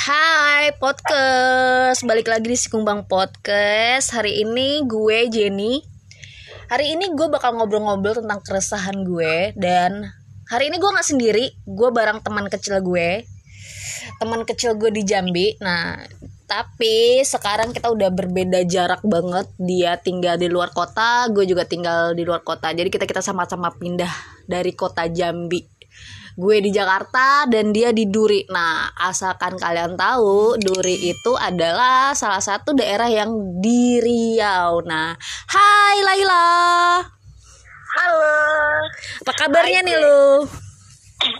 Hai podcast, balik lagi di Sikumbang Podcast. Hari ini gue Jenny. Hari ini gue bakal ngobrol-ngobrol tentang keresahan gue. Dan hari ini gue gak sendiri, gue bareng teman kecil gue. Teman kecil gue di Jambi. Nah tapi sekarang kita udah berbeda jarak banget. Dia tinggal di luar kota, gue juga tinggal di luar kota. Jadi kita kita sama-sama pindah dari kota Jambi gue di Jakarta dan dia di Duri. Nah, asalkan kalian tahu, Duri itu adalah salah satu daerah yang di Riau. Nah, hai Laila. Halo. Apa kabarnya Hai, nih gue. lu?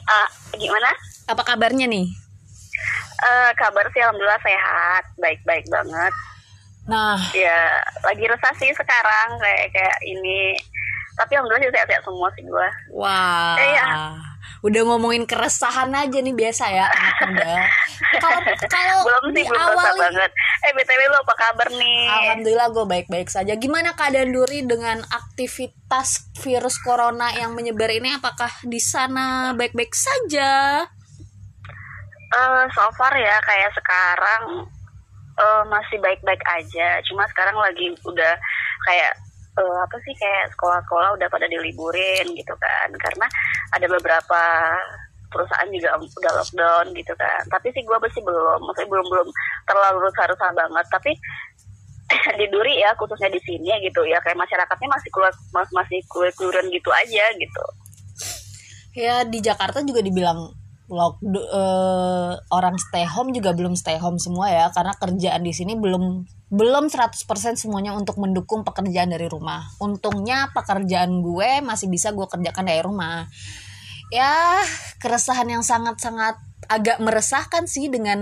Ah, gimana? Apa kabarnya nih? Eh, kabar sih alhamdulillah sehat, baik-baik banget. Nah, Ya, lagi resah sih sekarang kayak kayak ini. Tapi alhamdulillah sih sehat-sehat semua sih gua. wah. Eh, ya. Udah ngomongin keresahan aja nih biasa ya anak muda. Kalau kalau Belum sih belum diawali banget. Eh, BTW lu apa kabar nih? Alhamdulillah gue baik-baik saja. Gimana keadaan Duri dengan aktivitas virus corona yang menyebar ini? Apakah di sana baik-baik saja? Eh, so far ya kayak sekarang eh, masih baik-baik aja. Cuma sekarang lagi udah kayak eh, apa sih kayak sekolah-sekolah udah pada diliburin gitu kan. Karena ada beberapa perusahaan juga udah lockdown gitu kan. Tapi sih gue masih belum, maksudnya belum belum terlalu rusak-rusak banget. Tapi di Duri ya khususnya di sini ya gitu ya kayak masyarakatnya masih keluar mas- masih keluar gitu aja gitu. Ya di Jakarta juga dibilang lock eh, orang stay home juga belum stay home semua ya karena kerjaan di sini belum belum 100% semuanya untuk mendukung pekerjaan dari rumah. Untungnya pekerjaan gue masih bisa gue kerjakan dari rumah. Ya, keresahan yang sangat-sangat agak meresahkan sih dengan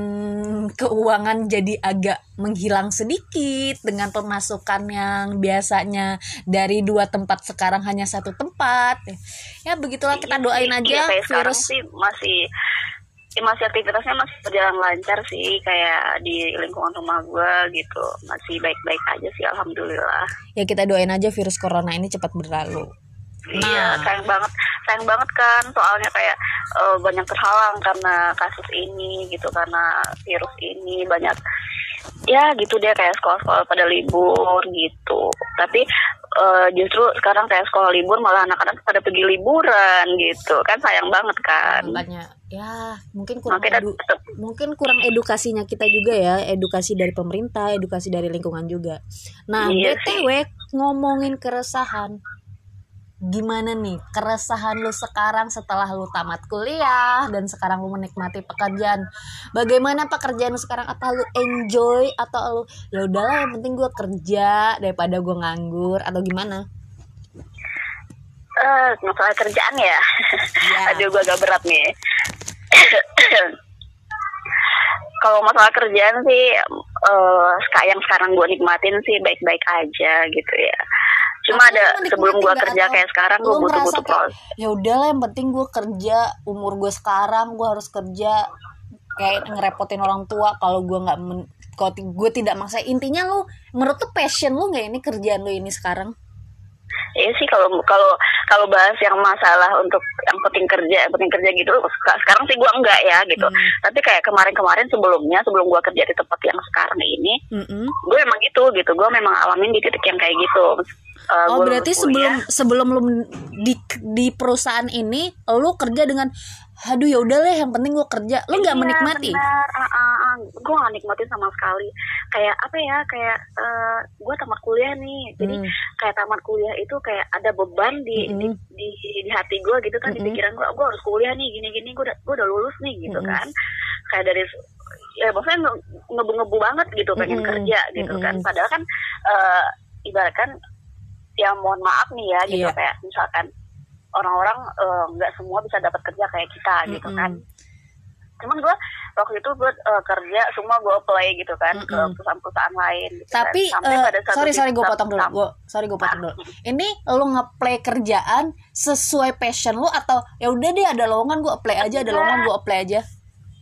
keuangan jadi agak menghilang sedikit dengan pemasukan yang biasanya dari dua tempat sekarang hanya satu tempat. Ya begitulah kita doain Iya, aja virus sih masih ya masih aktivitasnya masih berjalan lancar sih kayak di lingkungan rumah gue gitu masih baik-baik aja sih alhamdulillah ya kita doain aja virus corona ini cepat berlalu. iya Nah. sayang banget sayang banget kan soalnya kayak eh, banyak terhalang karena kasus ini gitu karena virus ini banyak ya gitu deh kayak sekolah-sekolah pada libur gitu. Tapi eh, justru sekarang kayak sekolah libur malah anak-anak pada pergi liburan gitu. Kan sayang banget kan. Makanya ya mungkin kurang makanya edu- tetap mungkin kurang edukasinya kita juga ya. Edukasi dari pemerintah edukasi dari lingkungan juga. Nah Iya btw ngomongin keresahan gimana nih keresahan lu sekarang setelah lu tamat kuliah dan sekarang lu menikmati pekerjaan bagaimana pekerjaan lu sekarang apa lu enjoy atau lu ya udahlah yang penting gue kerja daripada gue nganggur atau gimana Eh, masalah kerjaan ya. Ya. Aduh, gue agak berat nih. Kalau masalah kerjaan sih, eh yang sekarang gue nikmatin sih baik-baik aja gitu ya. Cuma ada sebelum gue kerja atau kayak sekarang gue merasa kayak, proses. ya udahlah yang penting gue kerja umur gue sekarang gue harus kerja. Kayak ngerepotin orang tua kalau gue nggak kalau gue tidak maksa. Intinya lu menurut tuh passion lu nggak ini kerjaan lu ini sekarang Iya sih kalau kalau kalau bahas yang masalah untuk yang penting kerja, yang penting kerja gitu. sek- Sekarang sih gue enggak ya gitu. Hmm. Tapi kayak kemarin-kemarin sebelumnya, sebelum gue kerja di tempat yang sekarang ini, Mm-mm. gue emang gitu gitu. Gue memang alamin di titik yang kayak gitu. Eh, oh berarti sebelum sebelum lu di di perusahaan ini lu kerja dengan aduh ya udah yang penting gue kerja lu nggak Iya, menikmati benar. Ah, ah, ah. Gue gak nikmatin sama sekali. Kayak apa ya? Kayak eh, gue tamat kuliah nih. Jadi Hmm. kayak tamat kuliah itu kayak ada beban di Mm-mm. di, di di hati gue gitu kan. Di Mm-mm. pikiran gue, gue harus kuliah nih. Gini-gini. Gue udah gue udah lulus nih gitu Mm-mm. kan. Kayak dari ya maksudnya nge- ngebu-ngebu banget gitu pengen Mm-mm. kerja gitu kan. Mm-mm. Padahal kan eh ibaratkan ya mohon maaf nih ya gitu Iya. kayak misalkan orang-orang eh, nggak semua bisa dapat kerja kayak kita gitu Mm-mm. kan cuman gue waktu itu gue eh, kerja semua gue apply gitu kan ke Mm-mm. perusahaan-perusahaan lain gitu kan. tapi Sampai eh, pada sorry sorry gue potong dulu gue sorry gue potong dulu ini lu ngeplay kerjaan sesuai passion lu atau ya udah deh ada lowongan gue apply aja ada lowongan gue apply aja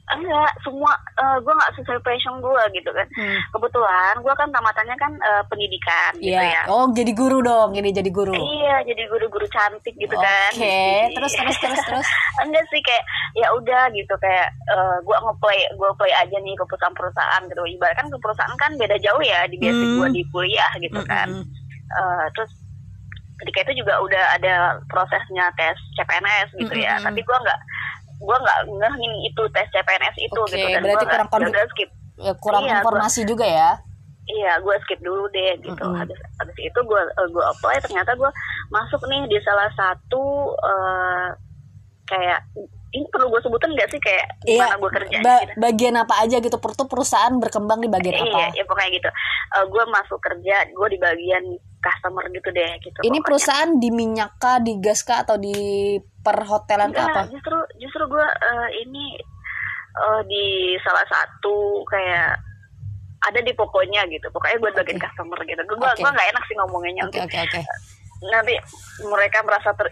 enggak semua uh, gue nggak sesuai passion gue gitu kan Hmm. kebetulan gue kan tamatannya kan uh, pendidikan gitu Iya. ya Oh, jadi guru dong. Ini jadi guru. iya jadi guru-guru cantik gitu Oke, kan terus terus terus terus. enggak sih kayak ya udah gitu kayak uh, gue ngeplay gue play aja nih ke perusahaan-perusahaan gitu ibarat kan ke perusahaan kan beda jauh ya di basic Hmm. gue di kuliah gitu kan Mm-mm. Uh, terus ketika itu juga udah ada prosesnya tes CPNS gitu ya Mm-mm. tapi gue nggak gue nggak ngeh ini itu tes CPNS itu Oke, gitu dan berarti gue kurang udah skip Ya, kurang Iya, informasi juga ya. iya gue skip dulu deh gitu Mm-mm. habis habis itu gue gue apply ternyata gue masuk nih di salah satu uh, kayak ini perlu gue sebutin nggak sih kayak Iya. gimana gue kerja ba- gitu bagian apa aja gitu? Per tuh perusahaan berkembang di bagian iya apa? ya pokoknya gitu gue masuk kerja gue di bagian customer gitu deh gitu Ini pokoknya. perusahaan di minyak kah, di gas kah atau di perhotelan kah apa? Enggak, justru justru gue ini eh, di salah satu kayak ada di pokoknya gitu pokoknya gue bagian Oke. customer gitu gue Oke. gue nggak enak sih ngomongnya Oke nanti oke oke. nanti mereka merasa ter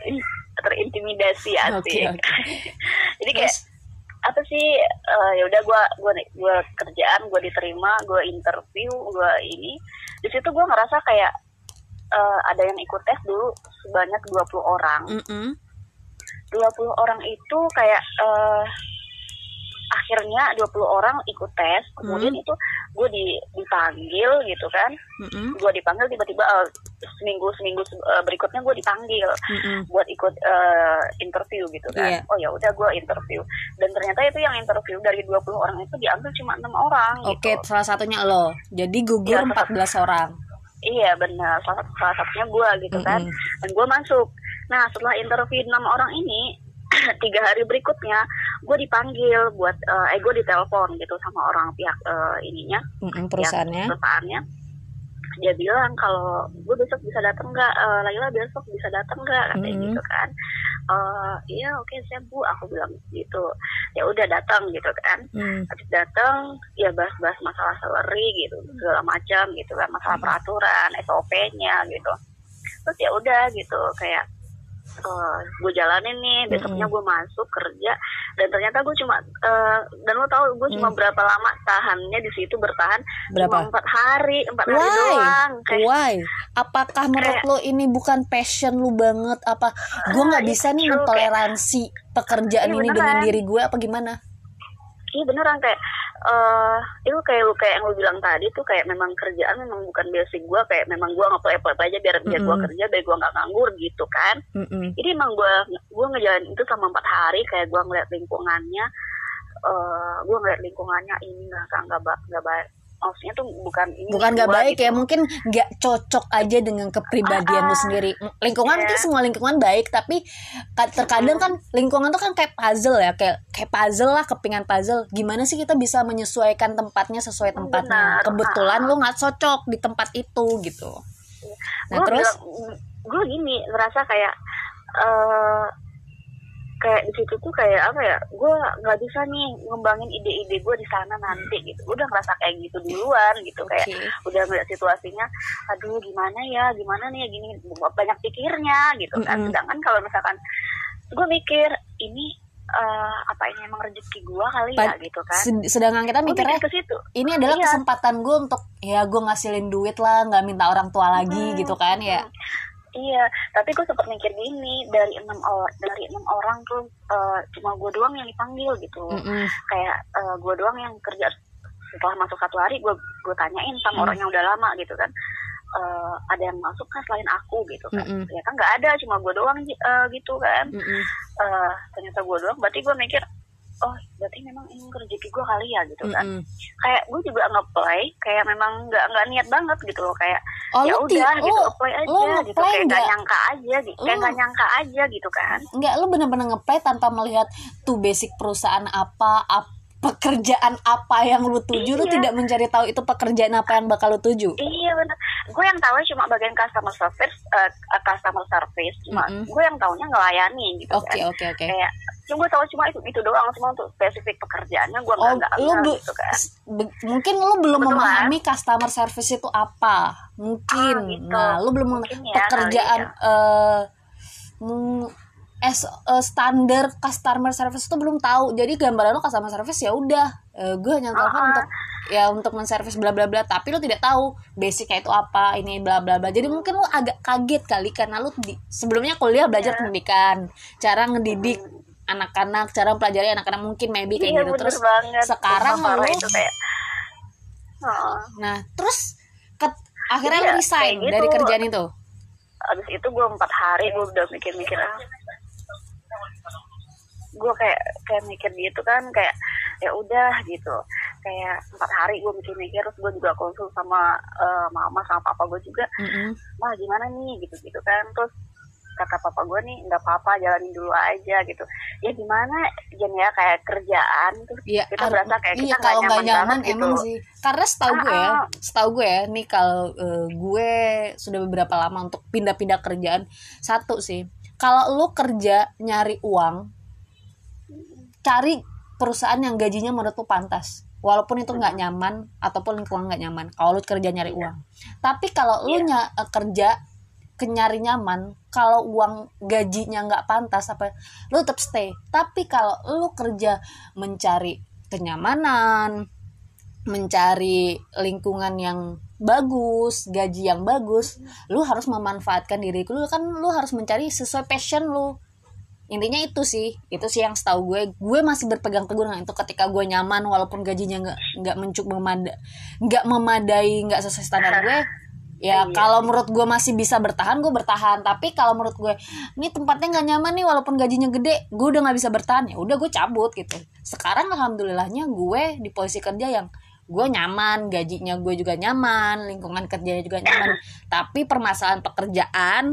terintimidasi asik Oke oke. jadi kayak apa sih eh, ya udah gue gue gue kerjaan gue diterima gue interview gue ini di situ gue ngerasa kayak eh, ada yang ikut tes dulu sebanyak 20 orang Mm-mm. 20 orang itu kayak eh, akhirnya 20 orang ikut tes kemudian Hmm. itu gue di, dipanggil gitu kan Mm-mm. gue dipanggil tiba-tiba eh, seminggu seminggu eh, berikutnya gue dipanggil Mm-mm. buat ikut eh, interview gitu kan Iya. oh ya udah gue interview dan ternyata itu yang interview dari 20 orang itu diambil cuma enam orang Oke, gitu salah satunya lo. Jadi gugur Iya, 14 orang. Iya benar. Salah, salah satunya gue gitu kan. Mm-mm. dan gue masuk. Nah setelah interview enam orang ini tiga hari berikutnya gue dipanggil buat eh, eh gue ditelepon gitu sama orang pihak eh, ininya. Mm-mm, pihak perusahaannya. perusahaannya dia bilang kalau gue besok bisa datang nggak? Eh, Laila besok bisa datang nggak? Katanya Mm-mm. gitu kan. Eh, iya oke siap bu. Aku bilang gitu. Ya udah datang gitu kan. Mm. habis datang ya bahas-bahas masalah salary gitu segala macam gitu kan masalah peraturan SOP-nya gitu. Terus ya udah gitu kayak gue jalanin nih besoknya gue masuk kerja dan ternyata gue cuma eh, dan lo tau gue cuma Hmm. berapa lama tahannya di situ bertahan Berapa? cuma empat hari empat hari doang kayak Why? Apakah menurut kayak- lo ini bukan passion lu banget? Apa gue Ah, nggak iya, bisa nih true, mentoleransi pekerjaan Iya, ini dengan diri gue apa gimana? iya beneran kayak eh itu kayak lu kayak yang lu bilang tadi tuh kayak memang kerjaan memang bukan basic gue kayak memang gue ngeplay play aja biar biar gue Mm-mm. kerja biar gue nggak nganggur gitu kan Mm-mm. jadi emang gue gue ngejalanin itu sama empat hari kayak gue ngeliat lingkungannya eh gue ngeliat lingkungannya ini nggak nggak nggak baik maksudnya tuh bukan ini Bukan nggak gua baik gitu. ya, mungkin nggak cocok aja dengan kepribadian lu Ah, ah. sendiri. Lingkungan Iya. mungkin semua lingkungan baik, tapi ka- terkadang kan lingkungan tuh kan kayak puzzle ya, kayak kayak puzzle lah, kepingan puzzle. Gimana sih kita bisa menyesuaikan tempatnya sesuai tempatnya? Benar. Kebetulan lu nggak cocok di tempat itu gitu. Nah gue terus, gue gini ngerasa kayak eh kayak di situ tuh kayak apa ya gue nggak bisa nih ngembangin ide-ide gue di sana nanti gitu udah ngerasa kayak gitu duluan gitu kayak Oke. udah ngeliat situasinya aduh gimana ya gimana nih ya gini banyak pikirnya gitu kan Mm-mm. sedangkan kalau misalkan gue mikir ini eh, apa ini emang rezeki gue kali ya Pa- gitu kan sed- sedangkan kita mikirnya mikir ke situ ini adalah Iya. kesempatan gue untuk ya gue ngasilin duit lah, nggak minta orang tua lagi Hmm, gitu kan ya. hmm. Iya, tapi gue sempat mikir gini dari enam orang dari enam orang tuh eh, cuma gue doang yang dipanggil gitu. Mm-mm. Kayak gue doang yang kerja setelah masuk satu hari gue gue tanyain sama Hmm. orang yang udah lama gitu kan. Eh, ada yang masuk kan selain aku gitu kan? Mm-mm. Ya kan nggak ada, cuma gue doang eh, gitu kan. Mm-mm. Eh, ternyata gue doang, berarti gue mikir, oh berarti memang ini rezeki gue kali ya gitu kan. Mm-mm. Kayak gue juga ngeplay, kayak memang nggak nggak niat banget gitu loh kayak Oh, ya udah gitu lu- apply aja lu gitu ngeplay kayak nggak nggak? nyangka aja gitu kayak nggak nyangka aja gitu kan Enggak, lu bener-bener ngeplay tanpa melihat tuh basic perusahaan apa, ap- pekerjaan apa yang lu tuju, lu Iya. tidak mencari tahu itu pekerjaan apa yang bakal lu tuju. iya benar gue yang tahu cuma bagian customer service eh, eh, customer service cuma Mm-mm. gue yang tahunya ngelayani gitu Oke, kan oke, oke. kayak cuma gue tahu cuma itu itu doang cuma untuk spesifik pekerjaannya gue nggak Oh, nggak lu gitu kan mungkin lu belum Kebetulan. memahami customer service itu apa. Mungkin. Ah, gitu. Nah, lu belum Mungkin ya, pekerjaan kali eh mm, as a standar customer service itu belum tahu jadi gambaran lo customer service ya udah uh, gue hanya telepon Uh-uh. untuk ya untuk menservis bla bla bla tapi lo tidak tahu basicnya itu apa ini bla bla bla jadi mungkin lo agak kaget kali karena lo di, sebelumnya kuliah belajar Iya. pendidikan cara ngedidik anak-anak cara mempelajari anak-anak mungkin maybe kayak iya gitu terus banget sekarang itu kayak Heeh. nah terus ke- akhirnya Iya, lo resign kayak gitu. dari kerjaan itu abis itu gue empat hari gue udah mikir-mikir ah gue kayak kayak mikir gitu kan kayak ya udah gitu kayak empat hari gue mikir-mikir terus gue juga konsul sama eh, mama sama papa gue juga Mm-mm. mah gimana nih gitu gitu kan terus kata papa gue nih nggak apa-apa jalanin dulu aja gitu ya gimana Jen ya kayak kerjaan terus Iya, kita berasa kayak iya kita kalau nggak nyaman, nyaman banget emang gitu. sih. Karena setahu gue ya, Ah, ah. setahu gue ya, nih kalau eh, gue sudah beberapa lama untuk pindah-pindah kerjaan. Satu sih, kalau lu kerja nyari uang, cari perusahaan yang gajinya menurut lu pantas. Walaupun itu nggak nyaman ataupun lingkungan nggak nyaman. Kalau lu kerja nyari uang. Tapi kalau lu Iya. nya- eh, kerja ke nyari nyaman, kalau uang gajinya nggak pantas apa, lu tetap stay. Tapi kalau lu kerja mencari kenyamanan, mencari lingkungan yang bagus, gaji yang bagus, lu harus memanfaatkan diri lu kan lu harus mencari sesuai passion lu. Intinya itu sih, itu sih yang setahu gue. Gue masih berpegang teguh dengan itu ketika gue nyaman walaupun gajinya nggak nggak mencuk memada nggak memadai nggak sesuai standar gue. Ya Iya. kalau menurut gue masih bisa bertahan gue bertahan tapi kalau menurut gue ini tempatnya nggak nyaman nih walaupun gajinya gede gue udah nggak bisa bertahan ya udah gue cabut gitu sekarang alhamdulillahnya gue di posisi kerja yang gue nyaman gajinya gue juga nyaman lingkungan kerjanya juga nyaman. Tapi permasalahan pekerjaan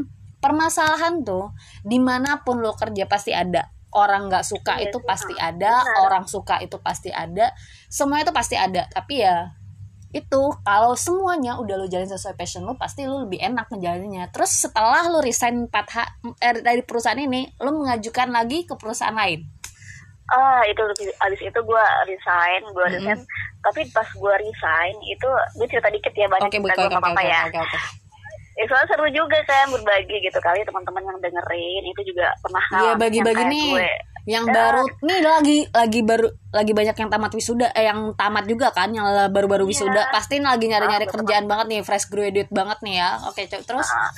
permasalahan tuh di mana pun lo kerja pasti ada. Orang nggak suka Iya itu sih, pasti ada orang suka itu pasti ada. Semua itu pasti ada. Tapi ya itu kalau semuanya udah lo jalin sesuai passion lo pasti lo lebih enak ngejalaninnya terus setelah lo resign 4 h eh, dari perusahaan ini lo mengajukan lagi ke perusahaan lain ah itu lebih- abis itu gue resign gue Mm-mm. resign tapi pas gue resign itu gue cerita dikit ya banyak oke cerita gue nggak apa-apa oke ya oke oke Ya, soalnya seru juga kan berbagi gitu kali teman-teman yang dengerin itu juga pernah Iya bagi-bagi nih gue. Yang Ya. baru nih lagi lagi baru lagi banyak yang tamat wisuda eh yang tamat juga kan yang baru-baru Iya. wisuda pasti lagi nyari-nyari Ah, kerjaan banget nih fresh graduate banget nih ya oke Cok. terus Ah,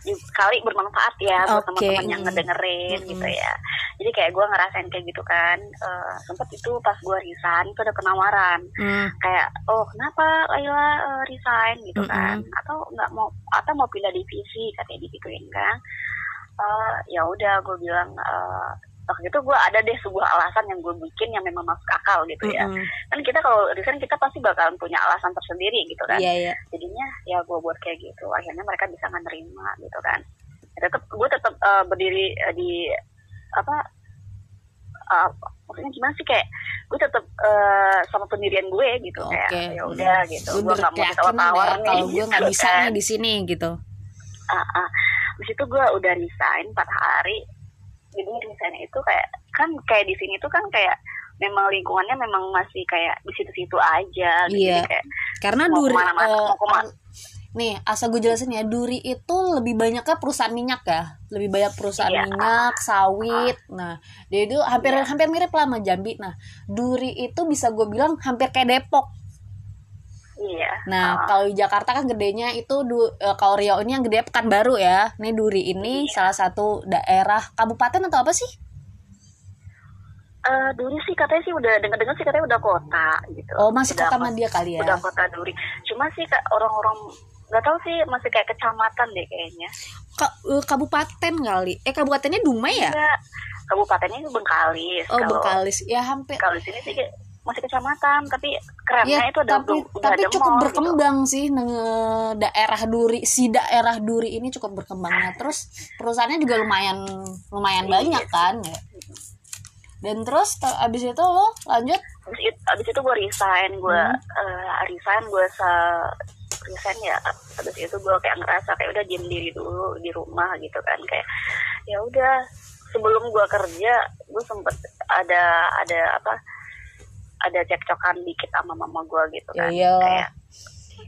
di- kali bermanfaat ya buat Oke, teman-teman yang ngedengerin Mm-mm. gitu ya jadi kayak gue ngerasain kayak gitu kan Eh, sempet itu pas gue resign itu ada penawaran hmm, kayak oh kenapa Laila eh, resign gitu kan Mm-mm. atau nggak mau atau mau pindah divisi katanya digituin kan Eh, ya udah gue bilang eh, waktu itu gue ada deh sebuah alasan yang gue bikin yang memang masuk akal gitu ya. Mm-mm. kan kita kalau resign kita pasti bakalan punya alasan tersendiri gitu kan. Iya iya. Jadinya ya gue buat kayak gitu. Akhirnya mereka bisa menerima gitu kan. Ya, tetap gue tetap eh, berdiri eh, di apa eh, maksudnya gimana sih kayak gue tetap eh, sama pendirian gue gitu. Oke. Kayak ya udah gitu. Lu gue nggak mau ditawar-tawar ya nih kalau gue nggak gitu bisa kan. nih di sini gitu. Ah, ah. Di situ gue udah resign 4 hari jadi resign itu kayak kan kayak di sini tuh kan kayak memang lingkungannya memang masih kayak di situ-situ aja gitu. Iya. Kayak karena Mau duri ke mana-mana, eh, mau ke mana. an- nih asal gue jelasin ya duri itu lebih banyaknya perusahaan minyak ya lebih banyak perusahaan Iya. minyak sawit nah dia itu hampir Iya. hampir mirip lah sama Jambi nah duri itu bisa gue bilang hampir kayak Depok iya. Nah Ah, kalau di Jakarta kan gedenya itu du, eh, kalau Riau ini yang gede Pekanbaru ya. Nih duri ini Iya. salah satu daerah kabupaten atau apa sih? Eh, Duri sih katanya sih udah dengar-dengar sih katanya udah kota gitu. Oh masih Udah kota Madia kali ya? udah kota Duri. Cuma sih orang-orang nggak tahu sih masih kayak kecamatan deh kayaknya. Ka- eh, kabupaten kali. Eh kabupatennya Dumai ya? Enggak, kabupatennya Bengkalis oh Bengkalis. Ya hampir kalau sini sih kayak masih kecamatan tapi kerennya Ya, itu ada tapi udah tapi ada cukup mall gitu. berkembang sih nge- daerah Duri si daerah Duri ini cukup berkembang nah terus perusahaannya juga lumayan lumayan Iya banyak sih. kan ya dan terus te- abis itu lo lanjut Abis itu, abis itu gue resign gue Hmm. resign gue se resign ya abis itu gue kayak ngerasa kayak udah diem diri dulu di rumah gitu kan kayak ya udah sebelum gue kerja gue sempet ada ada apa ada cekcokan dikit sama mama gue gitu kan. Iyalah. kayak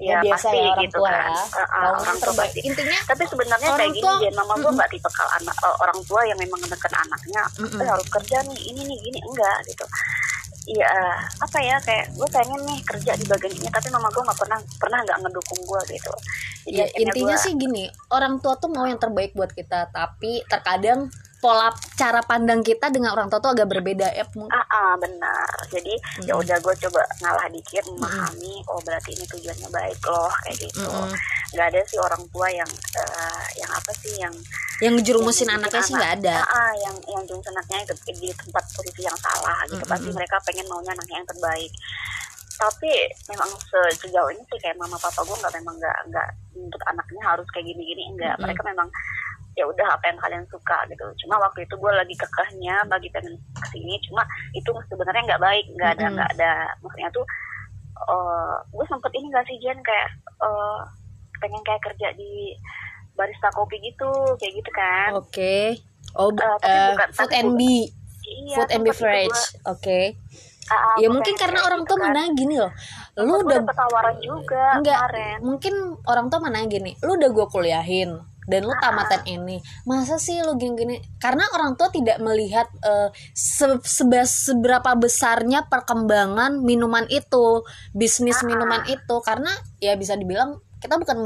ya, ya biasa pasti ya orang gitu tua kan. ya. Uh, uh, Kalau orang tua pasti. Intinya tapi sebenarnya Orang kayak gini tua- mama gue nggak tipikal anak eh, orang tua yang memang menekan anaknya Mm-mm. eh harus kerja nih ini nih gini. Enggak gitu. Iya apa ya kayak gue pengen nih kerja di bagian ini tapi mama gue nggak pernah pernah nggak ngedukung gue gitu. Jadi ya, intinya gua- sih gini orang tua tuh mau yang terbaik buat kita tapi terkadang pola cara pandang kita dengan orang tua tuh agak berbeda ya mung- ah, ah benar. Jadi ya Mm-mm. udah gue coba ngalah dikit memahami oh berarti ini tujuannya baik loh kayak gitu. Mm-mm. nggak ada sih orang tua yang eh, yang apa sih yang yang ngerumusin yang anaknya bikin sih nggak ada. Ah, ah, yang yang jurus anaknya itu di tempat posisi yang salah gitu. Pasti Mm-mm. mereka pengen maunya anaknya yang terbaik. Tapi memang se- sejauh ini sih kayak mama papa gue nggak memang nggak nggak untuk anaknya harus kayak gini-gini enggak Mm-mm. mereka memang ya udah apa yang kalian suka gitu. Cuma waktu itu gue lagi kekehnya bagi pengen ke sini cuma itu sebenarnya nggak baik nggak ada nggak ada. Maksudnya tuh eh gue sempet ini nggak sih Jen? Kayak eh, pengen kayak kerja di barista kopi gitu kayak gitu kan. Oke. Oh b- Eh, tapi eh, bukan- food and be. Iya, food and beverage oke. Ah, ah, ya mungkin karena orang gitu tua kan. mana gini loh. Lu udah tawaran juga Enggak, kemarin. mungkin orang tua mana gini, lu udah gue kuliahin dan lu tamatan ini, masa sih lu gini-gini? Karena orang tua tidak melihat eh, se- seberapa besarnya perkembangan minuman itu, bisnis minuman itu, karena ya bisa dibilang kita bukan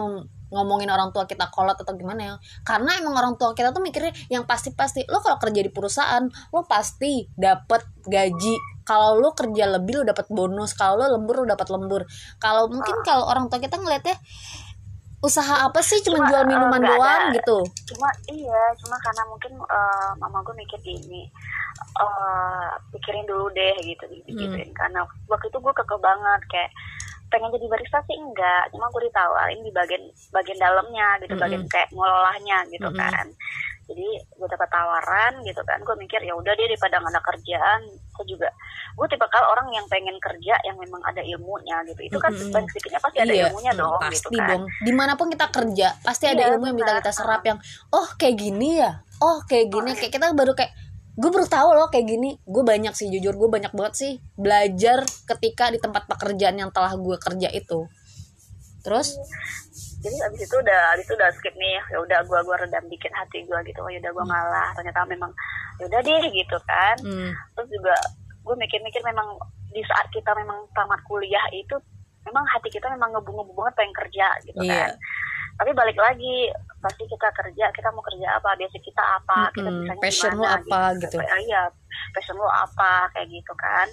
ngomongin orang tua kita kolot atau gimana ya. Karena emang orang tua kita tuh mikirnya yang pasti-pasti lo kalau kerja di perusahaan lo pasti dapat gaji. Kalau lo kerja lebih lo dapat bonus. Kalau lo lembur lo dapat lembur. Kalau mungkin kalau orang tua kita ngeliatnya usaha apa sih cuma Cuma, jual eh, minuman nggak doang ada. gitu cuma iya cuma karena mungkin eh, mama gue mikir gini eh pikirin dulu deh gitu Hmm. gituin karena waktu itu gue keke banget kayak pengen jadi barista sih enggak cuma gue ditawarin di bagian bagian dalamnya gitu Mm-mm. bagian kayak ngololahnya gitu Mm-mm. kan jadi gue dapat tawaran gitu kan. Gue mikir ya udah dia daripada nggak ada kerjaan. Gue juga gue tipe kalau orang yang pengen kerja yang memang ada ilmunya gitu. Itu kan Mm-mm. paling sedikitnya pasti ada ilmunya mm, dong pasti gitu kan. dong. Di mana pun kita kerja pasti ada Iya, ilmu yang bisa kita serap yang oh kayak gini ya? Oh kayak gini. Kayak kita baru kayak gue baru tahu loh kayak gini. Gue banyak sih jujur gue banyak banget sih belajar ketika di tempat pekerjaan yang telah gue kerja itu. Terus jadi abis itu udah abis itu udah skip nih ya udah gua gua redam dikit hati gua gitu. Oh yaudah gua ngalah. Ternyata memang yaudah deh gitu kan. Hmm, terus juga gue mikir-mikir memang di saat kita memang tamat kuliah itu memang hati kita memang ngebu-ngebu banget pengen kerja gitu Iya. kan. Tapi balik lagi pasti kita kerja kita mau kerja apa biasa kita apa kita Mm-mm. bisanya Passion lu gimana, apa, gitu. Ah, iya passion lu apa kayak gitu kan.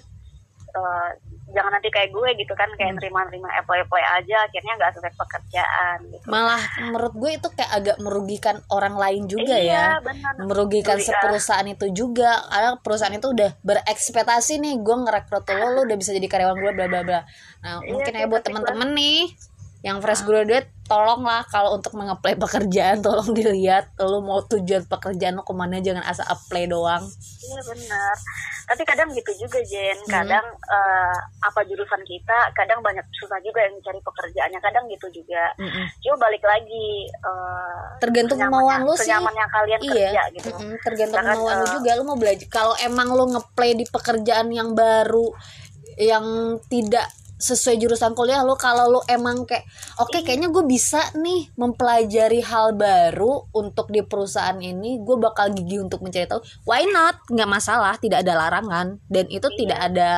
Eh, jangan nanti kayak gue gitu kan kayak Hmm. nerima-nerima epoi-epoi aja akhirnya nggak sesuai pekerjaan gitu malah menurut gue itu kayak agak merugikan orang lain juga ya iya, benar. merugikan Merugikan. perusahaan itu juga karena perusahaan itu udah berekspektasi nih gue ngerekrut lo lo udah bisa jadi karyawan gue bla bla bla nah Iya mungkin ya buat tapi teman-teman nih yang fresh graduate tolonglah kalau untuk mengapply pekerjaan tolong dilihat lo mau tujuan pekerjaan lo ke mana jangan asal apply doang Iya benar. Tapi kadang gitu juga Jen. Hmm. Kadang eh, apa jurusan kita, kadang banyak susah juga yang cari pekerjaannya. Kadang gitu juga. Mm-mm. Cuma balik lagi. eh, tergantung kemauan lo sih senyamannya kalian iya kerja gitu. mm-mm, tergantung Misalkan, kemauan lu eh, juga lu mau belajar kalau emang lu ngeplay di pekerjaan yang baru yang tidak sesuai jurusan kuliah lu kalau lu emang kayak oke Iya. kayaknya gue bisa nih mempelajari hal baru untuk di perusahaan ini gue bakal gigih untuk mencari tahu why not nggak masalah tidak ada larangan dan itu Iya. tidak ada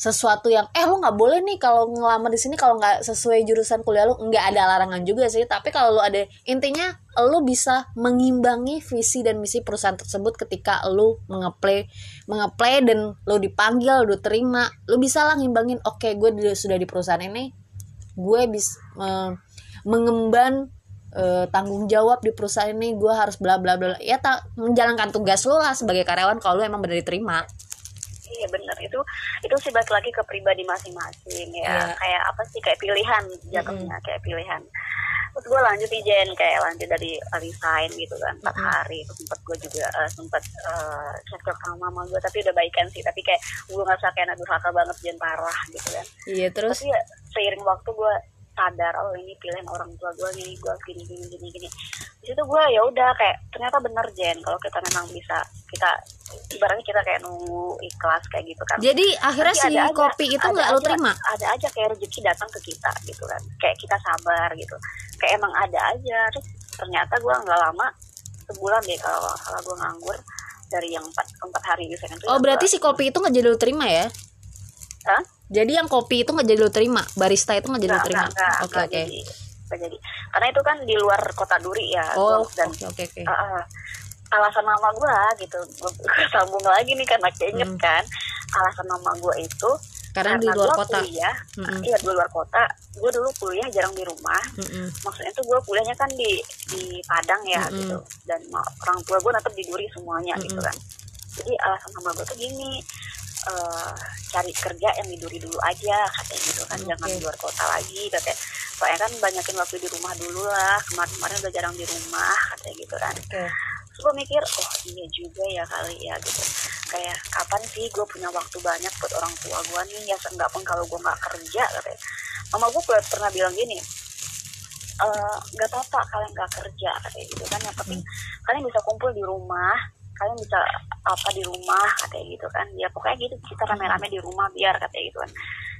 sesuatu yang eh lu nggak boleh nih kalau ngelamar di sini kalau nggak sesuai jurusan kuliah lu nggak ada larangan juga sih. Tapi kalau lu ada intinya lu bisa mengimbangi visi dan misi perusahaan tersebut ketika lu mengeplay mengeplay dan lu dipanggil lu terima. Lu bisa lah ngimbangin oke gue di- sudah di perusahaan ini gue bisa mengemban eh, tanggung jawab di perusahaan ini gue harus bla bla bla. Ya tak menjalankan tugas lu lah sebagai karyawan kalau lu emang benar diterima Iya benar itu itu sih balik lagi ke pribadi masing-masing ya. Iya. kayak apa sih? Kayak pilihan jatuhnya kayak pilihan. Terus gue lanjut nih Jen. Kayak lanjut dari resign gitu kan empat Mm-mm. hari. Terus sempet gue juga eh, sempet uh, cekcok sama mama gue tapi udah baikan sih. Tapi kayak gue ngerasa kayak anak durhaka banget Jen. Parah gitu kan. Iya terus? Tapi ya seiring waktu gue sadar oh ini pilihan orang tua gue nih gue gini gini gini gini. Di situ gue ya udah kayak ternyata bener Jen kalau kita memang bisa kita ibaratnya kita kayak nunggu ikhlas kayak gitu kan. Jadi akhirnya si ada aja- kopi itu ada nggak lo aja- terima? ada aja kayak rezeki datang ke kita gitu kan. Kayak kita sabar gitu. Kayak emang ada aja. Terus ternyata gue nggak lama sebulan deh kalau salah gue nganggur dari yang empat empat hari di sana itu oh berarti gua- si kopi itu nggak jadi lo terima ya? Hah? Jadi yang kopi itu nggak jadi lo terima barista itu nggak jadi lo terima oke oke nggak jadi karena itu kan di luar kota Duri ya oh oke oke oke uh, uh, alasan mama gue gitu gue sambung lagi nih karena keinget Hmm. kan alasan mama gue itu karena di luar kota kuliah Mm-mm. iya di luar kota gue dulu kuliah jarang di rumah Mm-mm. maksudnya tuh gue kuliahnya kan di di Padang ya Mm-mm. gitu dan orang tua gue tetap di Duri semuanya gitu Mm-mm. kan jadi alasan mama gue tuh gini eh, cari kerja yang di Duri dulu aja katanya gitu kan jangan Oke. di luar kota lagi katanya. Soalnya kan banyakin waktu di rumah dulu lah kemarin-kemarin udah jarang di rumah katanya gitu kan. Oke. Terus gue mikir oh iya juga ya kali ya gitu. Kayak kapan sih gue punya waktu banyak buat orang tua gue nih? Ya seenggak pun kalau gue nggak kerja katanya. Mama gue pernah bilang gini "Eh, nggak apa-apa kalian nggak kerja katanya gitu kan. Yang penting kalian bisa kumpul di rumah kalian bisa apa di rumah katanya gitu kan. Ya pokoknya gitu kita rame-rame di rumah biar katanya gitu kan.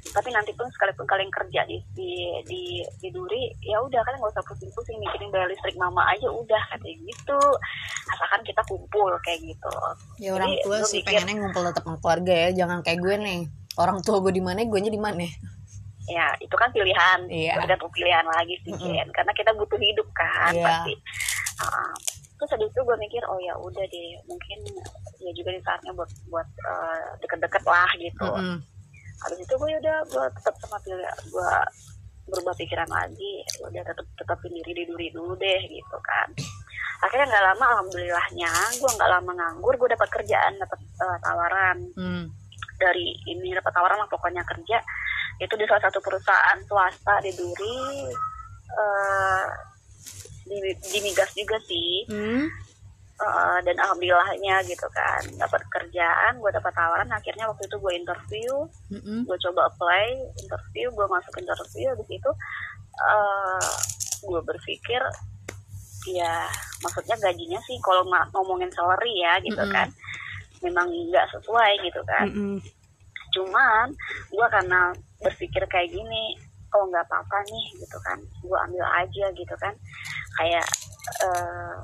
Tapi nanti pun sekalipun kalian kerja di di di, di duri ya udah kalian nggak usah pusing-pusing mikirin bayar listrik mama aja udah katanya gitu. Asalkan kita kumpul kayak gitu. Ya orang Jadi, tua sih mikir- pengennya ngumpul tetap sama keluarga ya. Jangan kayak gue nih. Orang tua gue di mana gue nya di mana? Ya itu kan pilihan. Iya. tergantung pilihan lagi sih Mm-mm. Jen. karena kita butuh hidup kan Iya. pasti. Uh, terus habis itu gue mikir oh ya udah deh mungkin ya juga di saatnya buat buat uh, deket-deket lah gitu. Mm-mm. habis itu gue udah gue tetap sama pilih gue berubah pikiran lagi. Udah tetap tetapin diri di duri dulu deh gitu kan. Akhirnya nggak lama alhamdulillahnya gue nggak lama nganggur gue dapat kerjaan dapat uh, tawaran. Hmm. dari ini dapat tawaran lah pokoknya kerja. Itu di salah satu perusahaan swasta di Duri eh, di, di migas juga sih Hmm. Eh, dan alhamdulillahnya gitu kan dapat kerjaan gue dapat tawaran akhirnya waktu itu gue interview Mm-mm. gue coba apply interview gue masuk interview habis itu eh gue berpikir ya maksudnya gajinya sih kalau ngomongin salary ya gitu Mm-mm. kan memang nggak sesuai gitu kan Mm-mm. cuman gue karena berpikir kayak gini oh nggak apa-apa nih gitu kan gue ambil aja gitu kan kayak eh,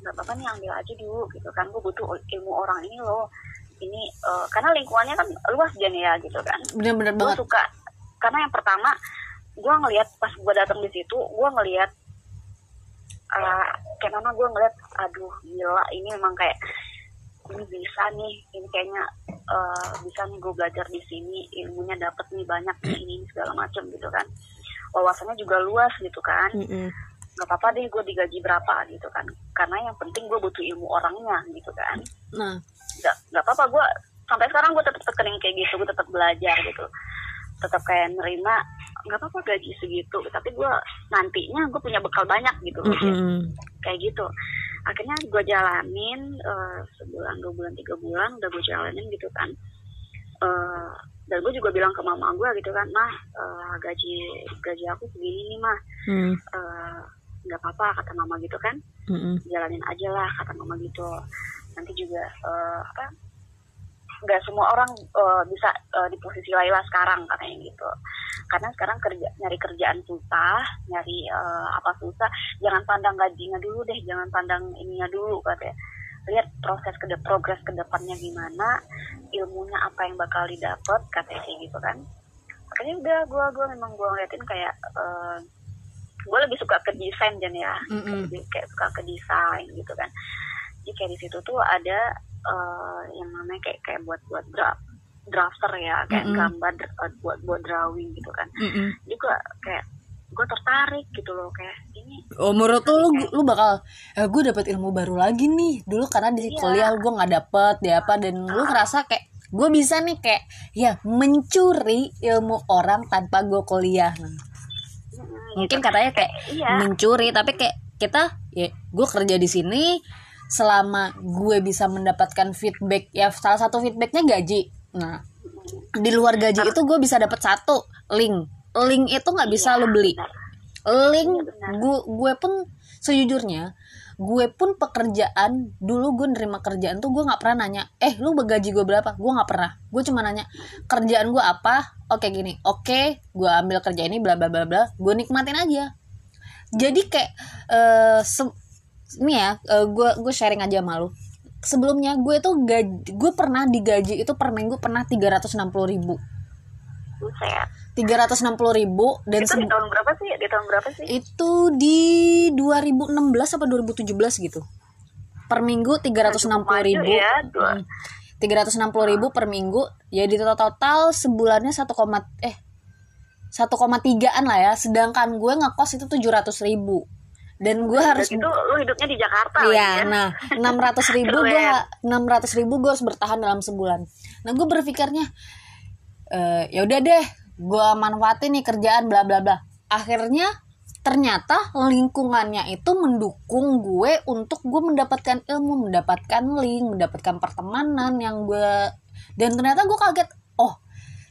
nggak apa-apa nih ambil aja dulu gitu kan. Gue butuh ilmu orang ini loh. Ini eh, karena lingkungannya kan luas Jan ya gitu kan. Bener-bener gue banget. suka karena yang pertama gue ngelihat pas gue datang di situ gue ngelihat eh, kayak mana gue ngelihat aduh gila ini memang kayak ini bisa nih ini kayaknya eh, bisa nih gue belajar di sini ilmunya dapet nih banyak nih ini segala macam gitu kan. Wawasannya juga luas gitu kan. Mm-mm. Nggak apa-apa deh gue digaji berapa gitu kan. Karena yang penting gue butuh ilmu orangnya gitu kan. Nah. Nggak nggak apa-apa gue sampai sekarang gue tetap tekenin kayak gitu gue tetap belajar gitu. Tetap kayak nerima nggak apa-apa gaji segitu tapi gue nantinya gue punya bekal banyak gitu. Jen. Mm-mm. kayak gitu. Akhirnya gue jalanin eh, sebulan dua bulan tiga bulan udah gue jalanin gitu kan. Eh, dan gue juga bilang ke mama gue gitu kan mah eh, gaji gaji aku segini nih mah. Mm. Eh, nggak apa-apa kata mama gitu kan. Mm-mm. jalanin aja lah kata mama gitu. Nanti juga eh, apa nggak semua orang eh, bisa eh, di posisi Laila sekarang katanya gitu. Karena sekarang kerja nyari kerjaan susah nyari eh, apa susah. Jangan pandang gajinya dulu deh jangan pandang ininya dulu katanya. Lihat proses ke progres ke depannya gimana ilmunya apa yang bakal didapat katanya kayak gitu kan. Makanya udah gue gua memang gue ngeliatin kayak eh, gue lebih suka ke desain Jan ya. Mm-mm. lebih kayak suka ke desain gitu kan. Jadi kayak di situ tuh ada eh, yang namanya kayak kayak buat buat draft drafter ya. Kayak Mm-mm. gambar eh, buat buat drawing gitu kan. Mm-mm. jadi gue kayak gue tertarik gitu loh. Kayak ini Oh menurut lu, lu, lu bakal eh, gue dapet ilmu baru lagi nih. Dulu karena di Iya. kuliah gue nggak dapet dia apa dan lu ngerasa kayak gue bisa nih kayak ya mencuri ilmu orang tanpa gue kuliah Mungkin katanya kayak iya. mencuri tapi kayak kita ya gue kerja di sini selama gue bisa mendapatkan feedback ya salah satu feedbacknya gaji. Nah di luar gaji itu gue bisa dapat satu link. Link itu nggak bisa Iya, lo beli. link Iya, gue gue pun sejujurnya gue pun pekerjaan dulu gue nerima kerjaan tuh gue nggak pernah nanya eh lu gaji gue berapa? Gue nggak pernah. Gue cuma nanya kerjaan gue apa? Oke gini oke gue ambil kerja ini bla bla bla bla. Gue nikmatin aja. Jadi kayak se- ini ya eh, gue gue sharing aja malu sebelumnya gue tuh gaji gue pernah digaji itu per minggu pernah 360 ribu Buset. 360 ribu dan Itu di tahun berapa sih? Di tahun berapa sih? itu di 2016 apa 2017 gitu per minggu 360 ribu Maju ya, dua. Hmm. 360 ribu per minggu ya di total total sebulannya 1, eh 1,3an lah ya sedangkan gue ngekos itu 700 ribu dan gue harus gitu lu hidupnya di Jakarta Iya, ya. nah 600 ribu gue Keren. 600 ribu gue harus bertahan dalam sebulan. Nah gue berpikirnya, eh ya udah deh, gue manfaatin nih kerjaan bla bla bla. Akhirnya ternyata lingkungannya itu mendukung gue untuk gue mendapatkan ilmu, mendapatkan link, mendapatkan pertemanan yang gue dan ternyata gue kaget, oh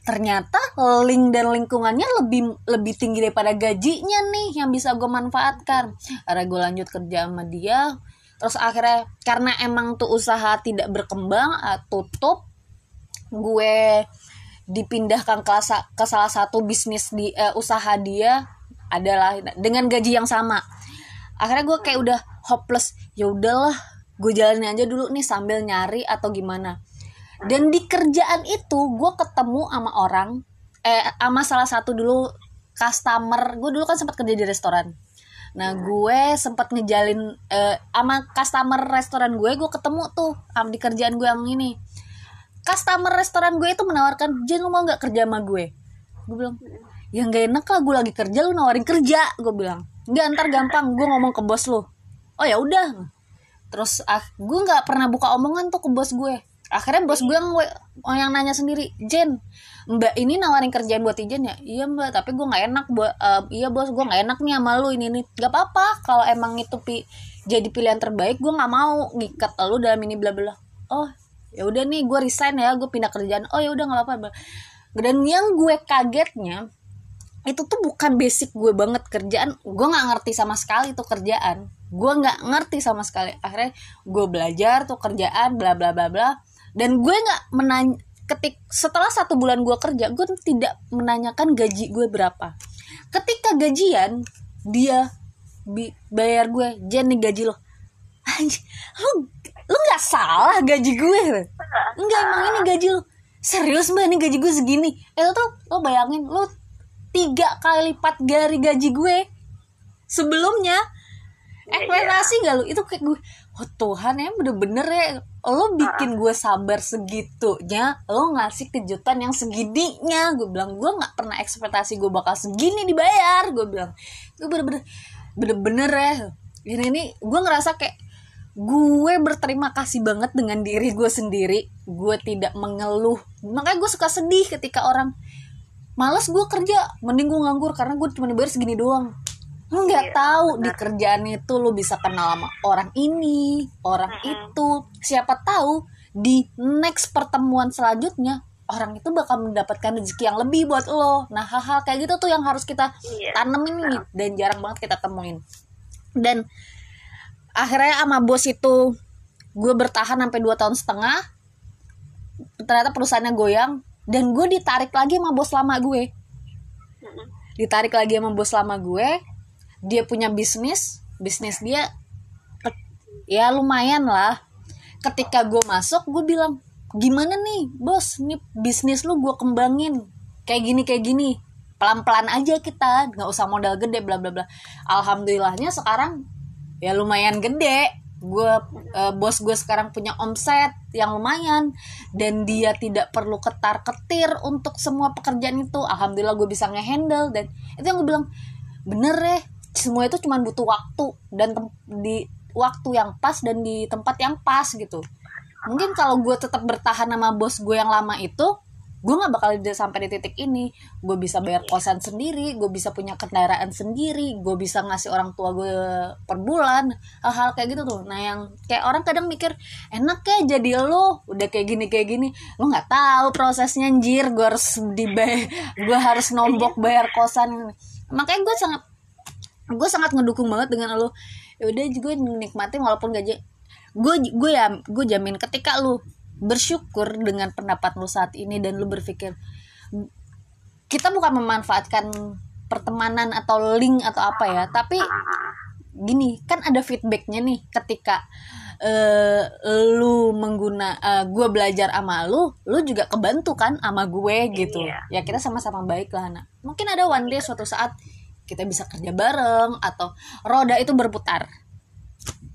ternyata link dan lingkungannya lebih lebih tinggi daripada gajinya nih yang bisa gue manfaatkan akhirnya gue lanjut kerja sama dia terus akhirnya karena emang tuh usaha tidak berkembang ah, tutup gue dipindahkan ke, ke salah satu bisnis di eh, usaha dia adalah dengan gaji yang sama. Akhirnya gue kayak udah hopeless. Ya udahlah gue jalanin aja dulu nih sambil nyari atau gimana. Dan di kerjaan itu gue ketemu sama orang eh sama salah satu dulu customer. Gue dulu kan sempat kerja di restoran. Nah gue sempat ngejalin eh, sama customer restoran gue gue ketemu tuh di kerjaan gue yang ini customer restoran gue itu menawarkan Jen lu mau nggak kerja sama gue? Gue bilang ya nggak enak lah gue lagi kerja lu nawarin kerja. Gue bilang nggak ntar gampang gue ngomong ke bos lu. Oh ya udah. Terus ah, gue nggak pernah buka omongan tuh ke bos gue. Akhirnya bos gue yang oh, yang nanya sendiri Jen mbak ini nawarin kerjaan buat Ijen ya? Iya mbak tapi gue nggak enak buat eh, iya bos gue nggak enak nih sama lu ini nih gak apa-apa kalau emang itu pi jadi pilihan terbaik gue nggak mau ngikat lu dalam ini bla bla. Oh ya udah nih gue resign ya gue pindah kerjaan. Oh ya udah nggak apa-apa. Dan yang gue kagetnya itu tuh bukan basic gue banget. Kerjaan gue nggak ngerti sama sekali tuh kerjaan. Gue nggak ngerti sama sekali. Akhirnya gue belajar tuh kerjaan bla bla bla bla. Dan gue nggak menanya ketik setelah satu bulan gue kerja gue tidak menanyakan gaji gue berapa. Ketika gajian dia bi- bayar gue nih gaji lo Anjing, lu lu nggak salah gaji gue enggak emang ini gaji lu. Serius mbak ini gaji gue segini. Itu tuh lo bayangin lo tiga kali lipat dari gaji gue sebelumnya. Ekspektasi gak lu? Itu kayak gue oh Tuhan ya bener-bener ya lo bikin gue sabar segitunya lo ngasih kejutan yang segininya gue bilang gue nggak pernah ekspektasi gue bakal segini dibayar. Gue bilang gue bener-bener bener-bener ya. Ini ini gue ngerasa kayak gue berterima kasih banget dengan diri gue sendiri. Gue tidak mengeluh. Makanya gue suka sedih ketika orang males gue kerja mending gue nganggur karena gue cuma dibayar segini doang. Lu nggak Iya, tahu di kerjaan itu lu bisa kenal sama orang ini orang itu. Siapa tahu di next pertemuan selanjutnya orang itu bakal mendapatkan rezeki yang lebih buat lo. Nah hal-hal kayak gitu tuh yang harus kita Iya. tanemin nih dan jarang banget kita temuin. Dan akhirnya sama bos itu gue bertahan sampai dua tahun setengah. Ternyata perusahaannya goyang dan gue ditarik lagi sama bos lama gue. Ditarik lagi sama bos lama gue dia punya bisnis bisnis dia ya lumayan lah. Ketika gue masuk gue bilang gimana nih bos? Ini bisnis lu gue kembangin kayak gini kayak gini. Pelan pelan aja kita nggak usah modal gede bla bla bla. Alhamdulillahnya sekarang ya lumayan gede. Gue eh, bos gue sekarang punya omset yang lumayan. Dan dia tidak perlu ketar ketir untuk semua pekerjaan itu. Alhamdulillah gue bisa ngehandle dan itu yang gue bilang bener ya semua itu cuma butuh waktu dan di waktu yang pas dan di tempat yang pas gitu. Mungkin kalau gue tetap bertahan sama bos gue yang lama itu gue nggak bakal sampai di titik ini. Gue bisa bayar kosan sendiri gue bisa punya kendaraan sendiri gue bisa ngasih orang tua gue per bulan hal-hal kayak gitu tuh. Nah yang kayak orang kadang mikir enak ya jadi lo udah kayak gini kayak gini. Lo nggak tahu prosesnya anjir. Gue harus dibayar gue harus nombok bayar kosan. Makanya gue sangat gue sangat ngedukung banget dengan lo. Ya udah gue nikmati walaupun gaji gue gue ya gue jamin ketika lu bersyukur dengan pendapat lu saat ini dan lu berpikir kita bukan memanfaatkan pertemanan atau link atau apa ya tapi gini kan ada feedbacknya nih ketika uh, lu mengguna uh, eh, gue belajar sama lu lu juga kebantu kan sama gue gitu iya. ya kita sama-sama baik lah nah mungkin ada one day suatu saat kita bisa kerja bareng atau roda itu berputar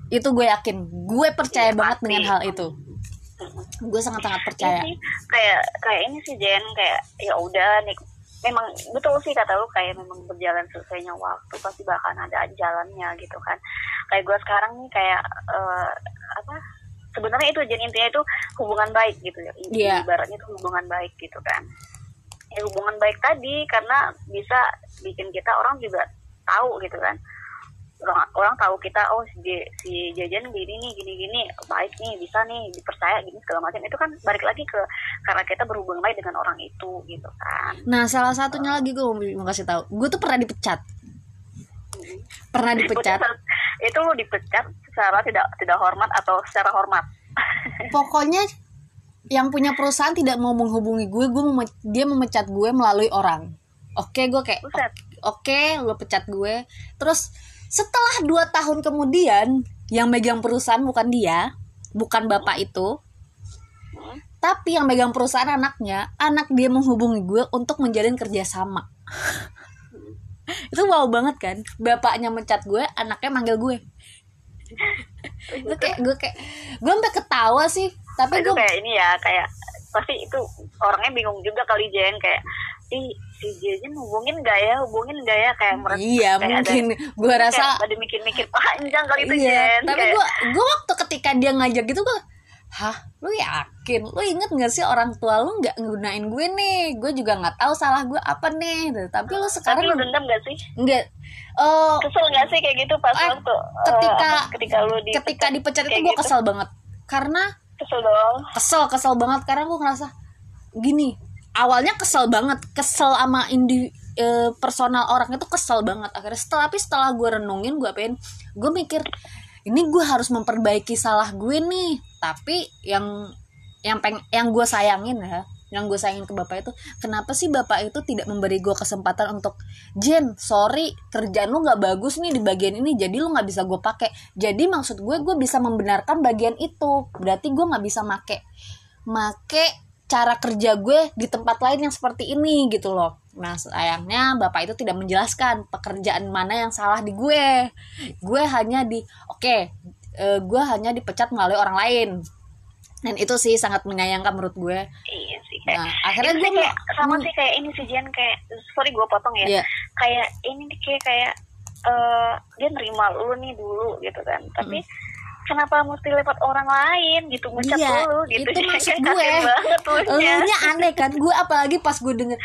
itu gue yakin gue percaya iya, banget pasti. dengan hal itu gue sangat sangat percaya. sih, kayak kayak ini sih Jen kayak ya udah nih memang betul sih kata lu kayak memang berjalan selesainya waktu pasti bahkan ada jalannya gitu kan. Kayak gue sekarang nih kayak uh, apa sebenarnya itu Jen intinya itu hubungan baik gitu ya. Yeah. ibaratnya itu hubungan baik gitu kan. Ya hubungan baik tadi karena bisa bikin kita orang juga tahu gitu kan orang orang tahu kita oh si, si jajan gini nih gini gini baik nih bisa nih dipercaya gini segala macam. Itu kan balik lagi ke karena kita berhubungan baik dengan orang itu gitu kan. Nah salah satunya lagi gue mau kasih tahu. Gue tuh pernah dipecat. Hmm. pernah dipecat. Itu dipecat secara tidak tidak hormat atau secara hormat. Pokoknya yang punya perusahaan tidak mau menghubungi gue gue mem dia memecat gue melalui orang. Oke gue kayak oke okay, lo pecat gue. Terus setelah dua tahun kemudian yang megang perusahaan bukan dia bukan bapak itu. Tapi yang megang perusahaan anaknya anak dia menghubungi gue untuk menjalin kerjasama. Itu wow banget kan? Bapaknya mencat gue anaknya manggil gue. Itu kayak gue kayak gue sampai ketawa sih. Tapi gue kayak ini ya kayak pasti itu orangnya bingung juga kali Jen. Kayak ih si hubungin gak ya? Hubungin gak ya? Kayak merasa iya kayak mungkin. Gue rasa ada mikir-mikir panjang kali itu iya, Jen. tapi kayak... gue gue waktu ketika dia ngajak gitu gue hah lu yakin? Lu inget gak sih orang tua lu nggak nggunain gue nih? Gue juga nggak tahu salah gue apa nih. Tapi lu sekarang tapi lu dendam gak sih? Nggak. Uh, kesel gak sih kayak gitu pas eh, waktu ketika uh, ketika lu dipecat, ketika dipecat itu gue gitu. kesel banget. Karena kesel dong. kesel kesel banget. Karena gue ngerasa gini awalnya kesel banget kesel sama indi e, personal orang itu kesel banget. Akhirnya setelah tapi setelah gue renungin gue pengen gue mikir ini gue harus memperbaiki salah gue nih. Tapi yang yang peng yang gue sayangin ya yang gue sayangin ke bapak itu kenapa sih bapak itu tidak memberi gue kesempatan untuk Jen sorry kerjaan lu nggak bagus nih di bagian ini jadi lu nggak bisa gue pakai jadi maksud gue gue bisa membenarkan bagian itu. Berarti gue nggak bisa make make cara kerja gue di tempat lain yang seperti ini gitu loh. Nah sayangnya bapak itu tidak menjelaskan pekerjaan mana yang salah di gue. Gue hanya di oke okay, uh, gue hanya dipecat melalui orang lain. Dan itu sih sangat menyayangkan menurut gue. Iya sih kayak, nah akhirnya gue kayak, sama sih kayak ini sih Jen kayak sorry gue potong ya. Yeah. kayak ini kayak kayak uh, dia nerima lu nih dulu gitu kan. Tapi mm -hmm kenapa mesti lewat orang lain? Gitu mencat iya, dulu gitu. itu maksud gue. nya aneh kan gue apalagi pas gue denger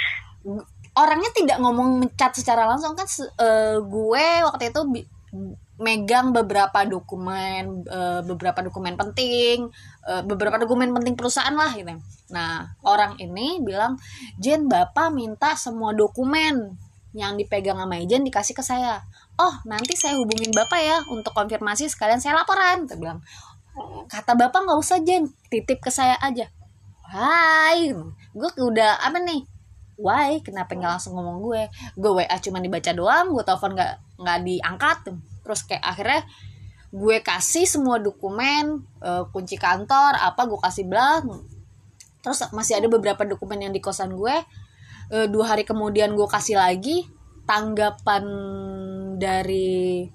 orangnya tidak ngomong mencat secara langsung kan uh, gue waktu itu megang beberapa dokumen uh, beberapa dokumen penting uh, beberapa dokumen penting perusahaan lah gitu. Nah orang ini bilang Jen bapak minta semua dokumen yang dipegang sama Ijen dikasih ke saya oh nanti saya hubungin bapak ya untuk konfirmasi sekalian saya laporan dia bilang. Kata bapak nggak usah Jen titip ke saya aja. Hai gue udah apa nih? Why? Kenapa nggak langsung ngomong gue? Gue wa cuma dibaca doang gue telepon nggak nggak diangkat. Terus kayak akhirnya gue kasih semua dokumen uh, kunci kantor apa gue kasih belah terus masih ada beberapa dokumen yang di kosan gue. Uh, dua hari kemudian gue kasih lagi tanggapan dari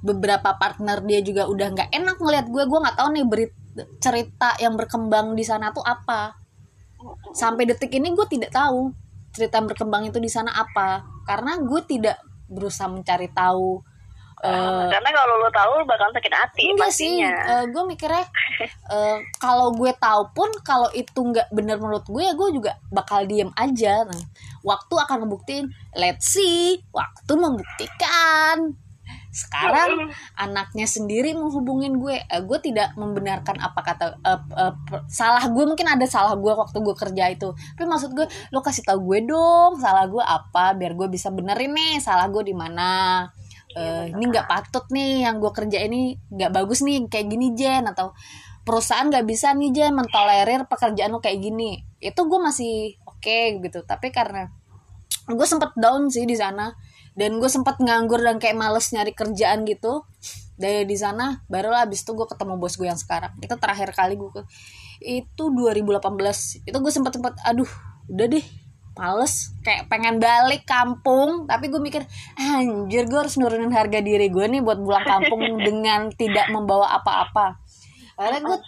beberapa partner dia juga udah nggak enak ngeliat gue. Gue nggak tahu nih berit cerita yang berkembang di sana tuh apa. Sampai detik ini gue tidak tahu cerita yang berkembang itu di sana apa. Karena gue tidak berusaha mencari tahu uh, karena kalau lo tahu bakal sakit hati enggak sih. pastinya. uh, gue mikirnya uh, kalau gue tahu pun kalau itu nggak bener menurut gue ya gue juga bakal diem aja. Nah, waktu akan ngebuktiin let's see waktu membuktikan. Sekarang anaknya sendiri menghubungin gue. Uh, gue tidak membenarkan apa kata uh, uh, salah gue mungkin ada salah gue waktu gue kerja itu. Tapi maksud gue lo kasih tahu gue dong salah gue apa biar gue bisa benerin nih salah gue di mana Eh, ini nggak patut nih yang gue kerja ini nggak bagus nih kayak gini Jen atau perusahaan nggak bisa nih Jen mentolerir pekerjaan lo kayak gini. Itu gue masih oke gitu. Tapi karena gue sempet down sih di sana dan gue sempat nganggur dan kayak males nyari kerjaan gitu dari di sana barulah abis itu gue ketemu bos gue yang sekarang. Itu terakhir kali gue itu 2018 itu gue sempet sempet aduh udah deh males kayak pengen balik kampung. Tapi gue mikir anjir gue harus nurunin harga diri gue nih buat pulang kampung dengan tidak membawa apa-apa. Akhirnya gue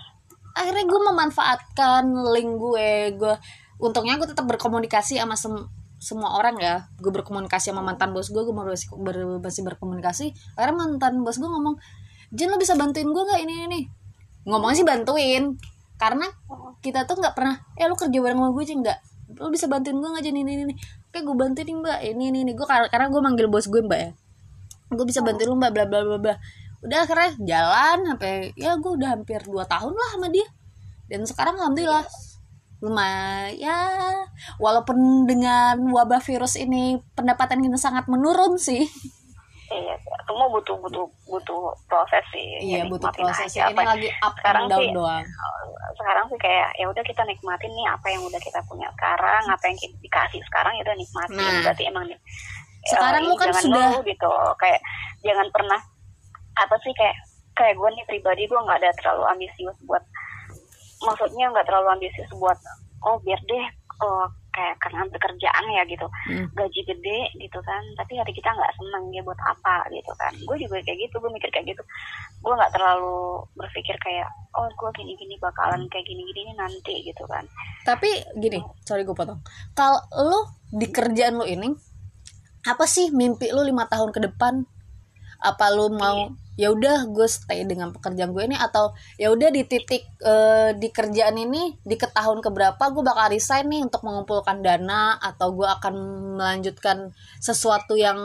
akhirnya gue memanfaatkan link gue. Gue untungnya gue tetap berkomunikasi sama sem- semua orang ya. Gue berkomunikasi sama mantan bos gue gue masih, ber- masih berkomunikasi. Akhirnya mantan bos gue ngomong Jen lo bisa bantuin gue gak ini ini ngomongnya sih bantuin karena kita tuh nggak pernah eh lo kerja bareng sama gue aja nggak lo bisa bantuin gue nggak Jen? Ini ini kayak gue bantuin mbak. Ini ini ini. Gue karena gue manggil bos gue mbak ya. Gue bisa bantuin lu mbak bla bla bla bla. Udah akhirnya jalan sampai ya gue udah hampir 2 tahun lah sama dia. Dan sekarang alhamdulillah lumayan. Ya walaupun dengan wabah virus ini pendapatan kita sangat menurun sih. Iya, semua butuh butuh butuh proses sih. iya Ya, butuh proses aja ini apa- lagi up sekarang and down sih, doang sekarang sih kayak ya udah kita nikmatin nih apa yang udah kita punya sekarang, apa yang kita dikasih sekarang ya udah nikmatin. Nah. Berarti emang nih. Sekarang eh, lu kan jangan sudah- ngeluh gitu, kayak jangan pernah apa sih kayak kayak gue nih pribadi gue nggak ada terlalu ambisius buat maksudnya nggak terlalu ambisius buat oh biar deh oh, kayak karena pekerjaan ya gitu. Hmm. gaji gede gitu kan tapi hari kita nggak seneng ya buat apa gitu kan. Gue juga kayak gitu gue mikir kayak gitu. Gue nggak terlalu berpikir kayak oh gue gini gini bakalan kayak gini gini nanti gitu kan. Tapi gini sorry gue potong. Kalau lu di kerjaan lu ini apa sih mimpi lu lima tahun ke depan? Apa lu mau ya udah gue stay dengan pekerjaan gue ini atau ya udah di titik eh, di kerjaan ini di ke tahun keberapa gue bakal resign nih untuk mengumpulkan dana atau gue akan melanjutkan sesuatu yang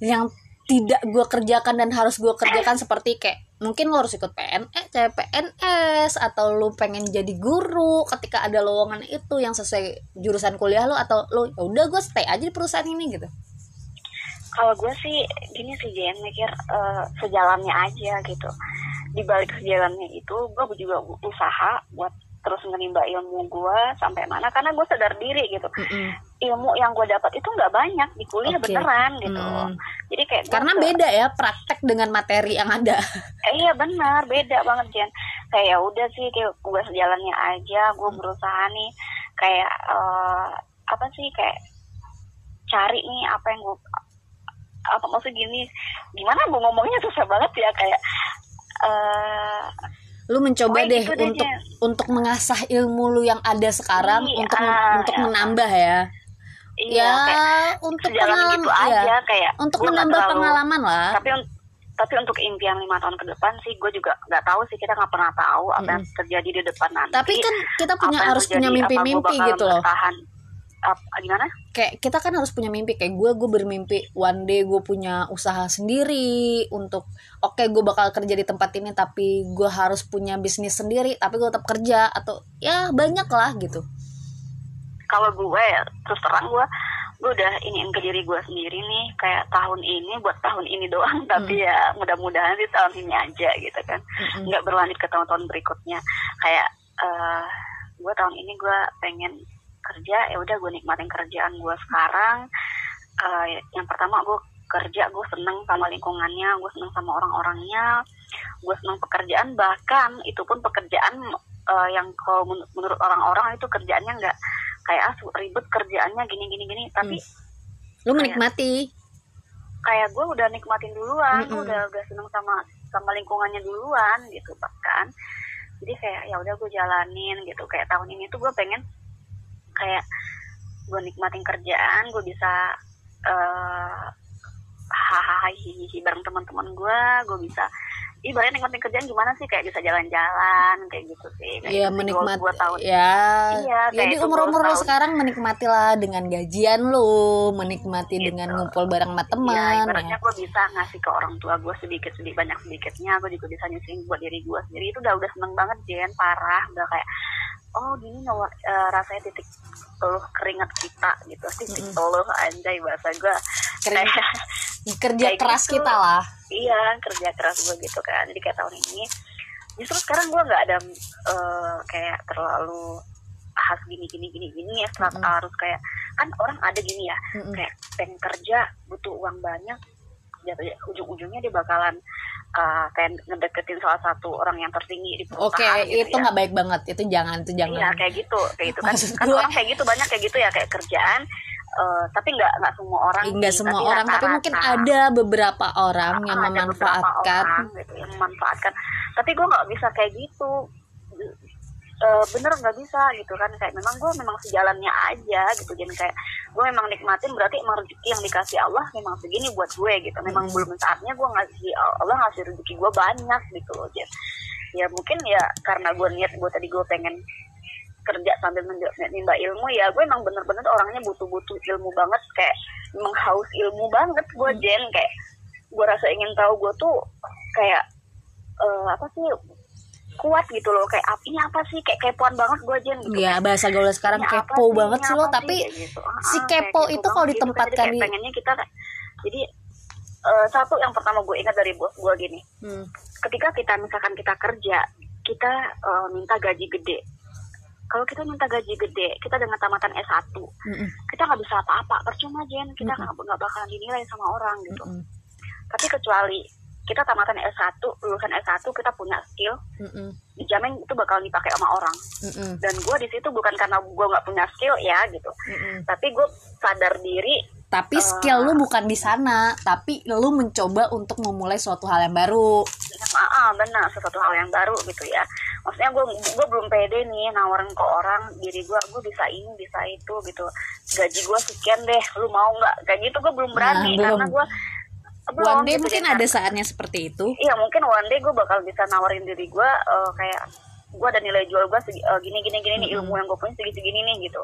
yang tidak gue kerjakan dan harus gue kerjakan seperti kayak mungkin lo harus ikut PNS, CPNS atau lo pengen jadi guru ketika ada lowongan itu yang sesuai jurusan kuliah lo atau lo ya udah gue stay aja di perusahaan ini gitu. Kalau gue sih gini sih Jen mikir eh, sejalannya aja gitu di balik sejalannya itu gue juga usaha buat terus menimba ilmu gue sampai mana karena gue sadar diri gitu Mm-mm. ilmu yang gue dapat itu nggak banyak di kuliah Oke. beneran gitu Hmm. jadi kayak gua Karena nggak- beda ya praktek dengan materi yang ada. Eh, iya benar beda banget Jen kayak ya udah sih kayak gue sejalannya aja gue berusaha nih kayak eh, apa sih kayak cari nih apa yang gue apa maksud gini gimana gue ngomongnya susah banget ya kayak eh Lu mencoba Oh, deh gitu untuk Jen. untuk mengasah ilmu lu yang ada sekarang Iya, untuk untuk ya. menambah ya. iya ya untuk pengalaman gitu iya. aja kayak Untuk gua nggak menambah terlalu- pengalaman lah. tapi tapi untuk impian lima tahun ke depan sih gue juga nggak tahu sih kita nggak pernah tahu apa yang terjadi di depan nanti Tapi kan kita punya harus punya mimpi-mimpi bakalan gitu loh. bertahan. Apa- gimana kayak kita kan harus punya mimpi kayak gue gue bermimpi one day gue punya usaha sendiri untuk oke gue bakal kerja di tempat ini tapi gue harus punya bisnis sendiri tapi gue tetap kerja atau ya banyak lah gitu. Kalau gue ya terus terang gue gue udah iniin ke diri gue sendiri nih kayak tahun ini buat tahun ini doang tapi ya mudah-mudahan sih tahun ini aja gitu kan. Nggak berlanjut ke tahun-tahun berikutnya. Kayak eh gue tahun ini gue pengen kerja ya udah gue nikmatin kerjaan gue sekarang. Eh, yang pertama gue kerja gue seneng sama lingkungannya gue seneng sama orang-orangnya gue seneng pekerjaan. Bahkan itu pun pekerjaan eh, yang kalau men- menurut orang-orang itu kerjaannya nggak kayak ah ribet kerjaannya gini gini gini. Tapi lu menikmati? Kayak gue udah nikmatin duluan gue Mm-mm. udah udah seneng sama sama lingkungannya duluan gitu bahkan. Jadi kayak ya udah gue jalanin gitu. Kayak tahun ini tuh gue pengen kayak gue nikmatin kerjaan gue bisa eh, hahaha hihihi bareng teman-teman gue gue bisa ibaratnya nikmatin kerjaan gimana sih kayak bisa jalan-jalan kayak gitu sih Iya gitu. menikmati Gua- gua tahu ya Iya, jadi umur umur lo sekarang menikmati lah dengan gajian lo menikmati Gitu. dengan ngumpul bareng sama Iya, teman ibaratnya ya. gue bisa ngasih ke orang tua gue sedikit sedikit banyak sedikitnya gue juga bisa nyusahin buat diri gue sendiri itu udah udah seneng banget Jen parah udah kayak oh gini nggak eh, rasanya titik teluh keringat kita gitu titik Mm-mm. teluh anjay bahasa gue Kering- kerja kayak keras gitu. kita lah iya kerja keras gue gitu kan jadi kayak tahun ini justru sekarang gue nggak ada eh, kayak terlalu khas gini gini gini gini ya setelah Mm-mm. harus kayak kan orang ada gini ya Mm-mm. kayak pengen kerja butuh uang banyak ujung-ujungnya dia bakalan uh, kayak ngedeketin salah satu orang yang tertinggi di Oke, perusahaan gitu itu ya. nggak baik banget. Itu jangan, itu jangan. Iya kayak gitu, kayak gitu kan. Maksud kan gue- orang kayak gitu banyak kayak gitu ya kayak kerjaan. eh, tapi nggak nggak semua orang. Enggak sih, semua tapi orang, tapi mungkin ada beberapa orang yang Ada beberapa memanfaatkan. orang gitu yang memanfaatkan. Tapi gue nggak bisa kayak gitu. Eh, bener nggak bisa gitu kan kayak memang gue memang sejalannya aja gitu jadi kayak gue memang nikmatin berarti emang rezeki yang dikasih Allah memang segini buat gue gitu memang Hmm. belum saatnya gue ngasih Allah ngasih rezeki gue banyak gitu loh Jen. ya mungkin ya karena gue niat gue tadi gue pengen kerja sambil menja- nimba ilmu ya gue emang bener-bener orangnya butuh-butuh ilmu banget kayak memang haus ilmu banget gue Hmm. Jen kayak gue rasa ingin tahu gue tuh kayak eh, apa sih kuat gitu loh kayak "Ap- ini apa sih kayak kepoan banget gue Jen gitu Ya bahasa gaul sekarang Ini apa kepo sih? banget sih apa lo, tapi Kayak gitu. Ah, si kayak kepo gitu itu kalau gitu. ditempatkan Jadi kayak di- pengennya kita jadi eh, satu yang pertama gue ingat dari bos gue gini Hmm. ketika kita misalkan kita kerja kita eh, minta gaji gede kalau kita minta gaji gede kita dengan tamatan S1 Mm-mm. kita nggak bisa apa-apa percuma Jen kita nggak nggak bakalan dinilai sama orang gitu Mm-mm. tapi kecuali kita tamatan S1 lulusan S1 kita punya skill Mm-mm. dijamin itu bakal dipakai sama orang Mm-mm. dan gue di situ bukan karena gue nggak punya skill ya gitu Mm-mm. tapi gue sadar diri Tapi Eh. skill lu bukan di sana, tapi lu mencoba untuk memulai suatu hal yang baru. ah, ah, benar sesuatu hal yang baru gitu ya maksudnya gue gue belum pede nih nawarin ke orang diri gue gue bisa ini bisa itu gitu gaji gue sekian deh lu mau nggak kayak gitu gue belum berani Nah, belum. karena gue One day gitu, mungkin ada saatnya seperti itu. iya mungkin one day gue bakal bisa nawarin diri gue eh, kayak gue ada nilai jual gue segi, eh, gini gini gini nih ilmu yang gue punya segi segini nih gitu.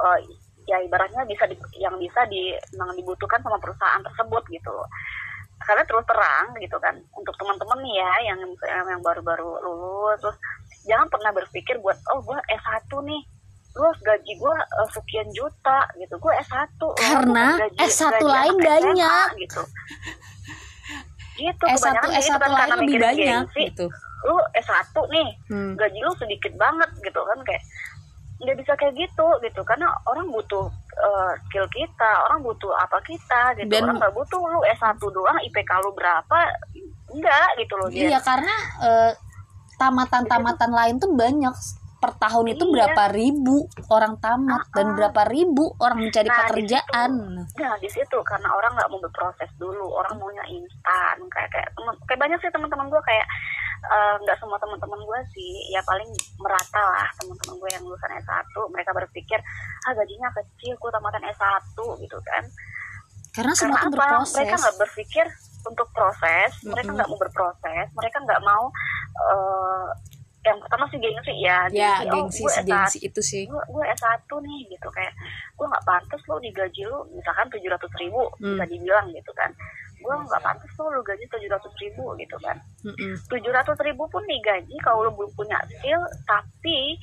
Eh, ya ibaratnya bisa di, yang bisa di yang dibutuhkan sama perusahaan tersebut gitu loh. Karena terus terang gitu kan untuk teman-teman nih ya yang yang yang baru-baru lulus terus jangan pernah berpikir buat oh gue S1 nih terus gaji gue eh, sekian juta gitu. Gue S1 loh, Karena gaji- S1 gaji lain SMA, banyak. gitu. Gitu S1 kebanyakan gitu S1 kan lain karena lebih banyak gengsi, gitu. lu S1 nih Hmm. gaji lu sedikit banget gitu kan kayak nggak bisa kayak gitu gitu. Karena orang butuh eh, skill kita orang butuh apa kita gitu. Dan- orang nggak butuh lu S1 doang IPK lu berapa enggak gitu loh Iya, karena eh, tamatan-tamatan lain tuh banyak per tahun itu Iya. berapa ribu orang tamat dan Ah-ah. berapa ribu orang mencari Nah, pekerjaan. Nah di situ karena orang nggak mau berproses dulu, orang maunya instan kayak kayak temen, kayak banyak sih teman-teman gue kayak eh, nggak semua teman-teman gue sih, ya paling merata lah teman-teman gue yang lulusan S1, mereka berpikir ah gajinya kecil, gue tamatan S1 gitu kan. Karena semua Karena berproses. Mereka nggak berpikir untuk proses, mereka Mm-mm. nggak mau berproses, mereka nggak mau eh, yang pertama sih gengsi ya, ya, oh, gengsi, gue si S1 gengsi itu sih. gue gue S1 nih gitu kayak gue nggak pantas lo digaji lo misalkan tujuh ratus ribu Hmm. bisa dibilang gitu kan gue nggak pantas lo lo gaji tujuh ratus ribu gitu kan tujuh ratus ribu pun digaji kalau lo belum punya skill tapi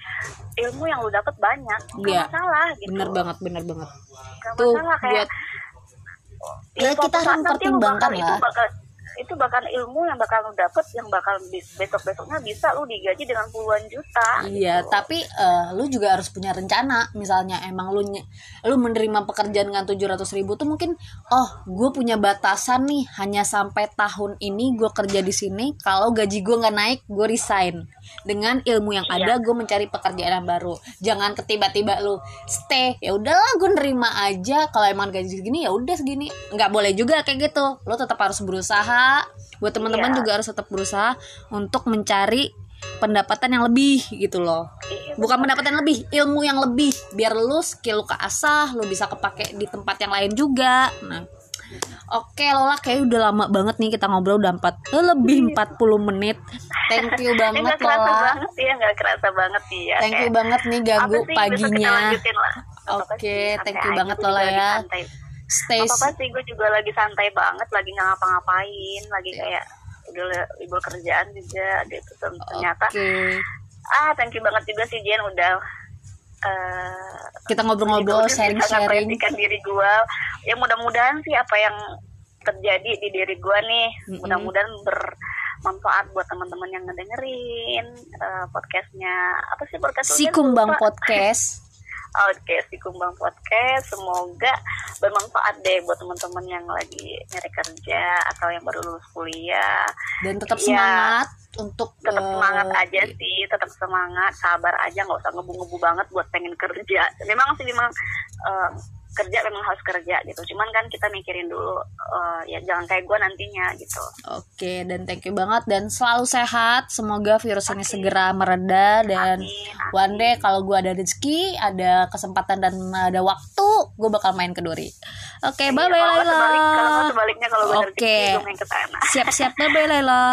ilmu yang lo dapet banyak nggak Iya. masalah gitu Bener banget, bener banget. nggak Tuh, masalah kayak buat Ya, kita harus mempertimbangkan bakal- lah. itu bakal itu bakal ilmu yang bakal lo dapet yang bakal besok besoknya bisa lo digaji dengan puluhan juta Iya, gitu. tapi eh, lu juga harus punya rencana. Misalnya emang lu lu menerima pekerjaan dengan 700 ribu tuh mungkin, oh, gue punya batasan nih, hanya sampai tahun ini gue kerja di sini. Kalau gaji gue nggak naik, gue resign. Dengan ilmu yang Iya. ada, gue mencari pekerjaan yang baru. Jangan ketiba-tiba lu stay. Ya udahlah, gue nerima aja. Kalau emang gaji segini, ya udah segini. Nggak boleh juga kayak gitu. Lu tetap harus berusaha. Buat teman-teman Iya. juga harus tetap berusaha untuk mencari pendapatan yang lebih gitu loh Iya, bukan pendapatan yang lebih ilmu yang lebih biar lu skill lu keasah lu bisa kepake di tempat yang lain juga nah Oke Lola kayak udah lama banget nih kita ngobrol udah 4 eh, lebih 40 menit. Thank you banget kerasa Lola. banget ya, nggak kerasa banget ya. Thank you banget nih ganggu paginya. Oke, santai thank you banget Lola ya. Stay Gak apa-apa sih, gue juga lagi santai banget, lagi nggak ngapa-ngapain, lagi kayak udah libur kerjaan juga gitu. Ternyata, Oke. ah thank you banget juga sih Jen udah eh Kita ngobrol-ngobrol, sharing-sharing. diri gue. Ya mudah-mudahan sih apa yang terjadi di diri gue nih, Mm-mm. mudah-mudahan bermanfaat buat teman-teman yang ngedengerin eh, podcastnya. Apa sih podcast Si? Kumbang. Podcast. Oke, si Kumbang Podcast semoga bermanfaat deh buat teman-teman yang lagi nyari kerja atau yang baru lulus kuliah. Dan tetap Iya. semangat untuk Tetap eh, semangat aja sih, tetap semangat, sabar aja, nggak usah ngebu-ngebu banget buat pengen kerja. Memang sih memang eh, kerja memang harus kerja gitu. Cuman kan kita mikirin dulu eh, ya jangan kayak gue nantinya gitu. Oke, dan thank you banget dan selalu sehat. Semoga virus ini segera mereda dan Amin, amin. one day kalau gue ada rezeki, ada kesempatan dan ada waktu, gue bakal main ke Duri. Oke, Iya, bye bye sebalik- Kalau Laila. sebaliknya kalau gue Oke. rezeki gue main ke sana. Siap-siap bye bye Laila.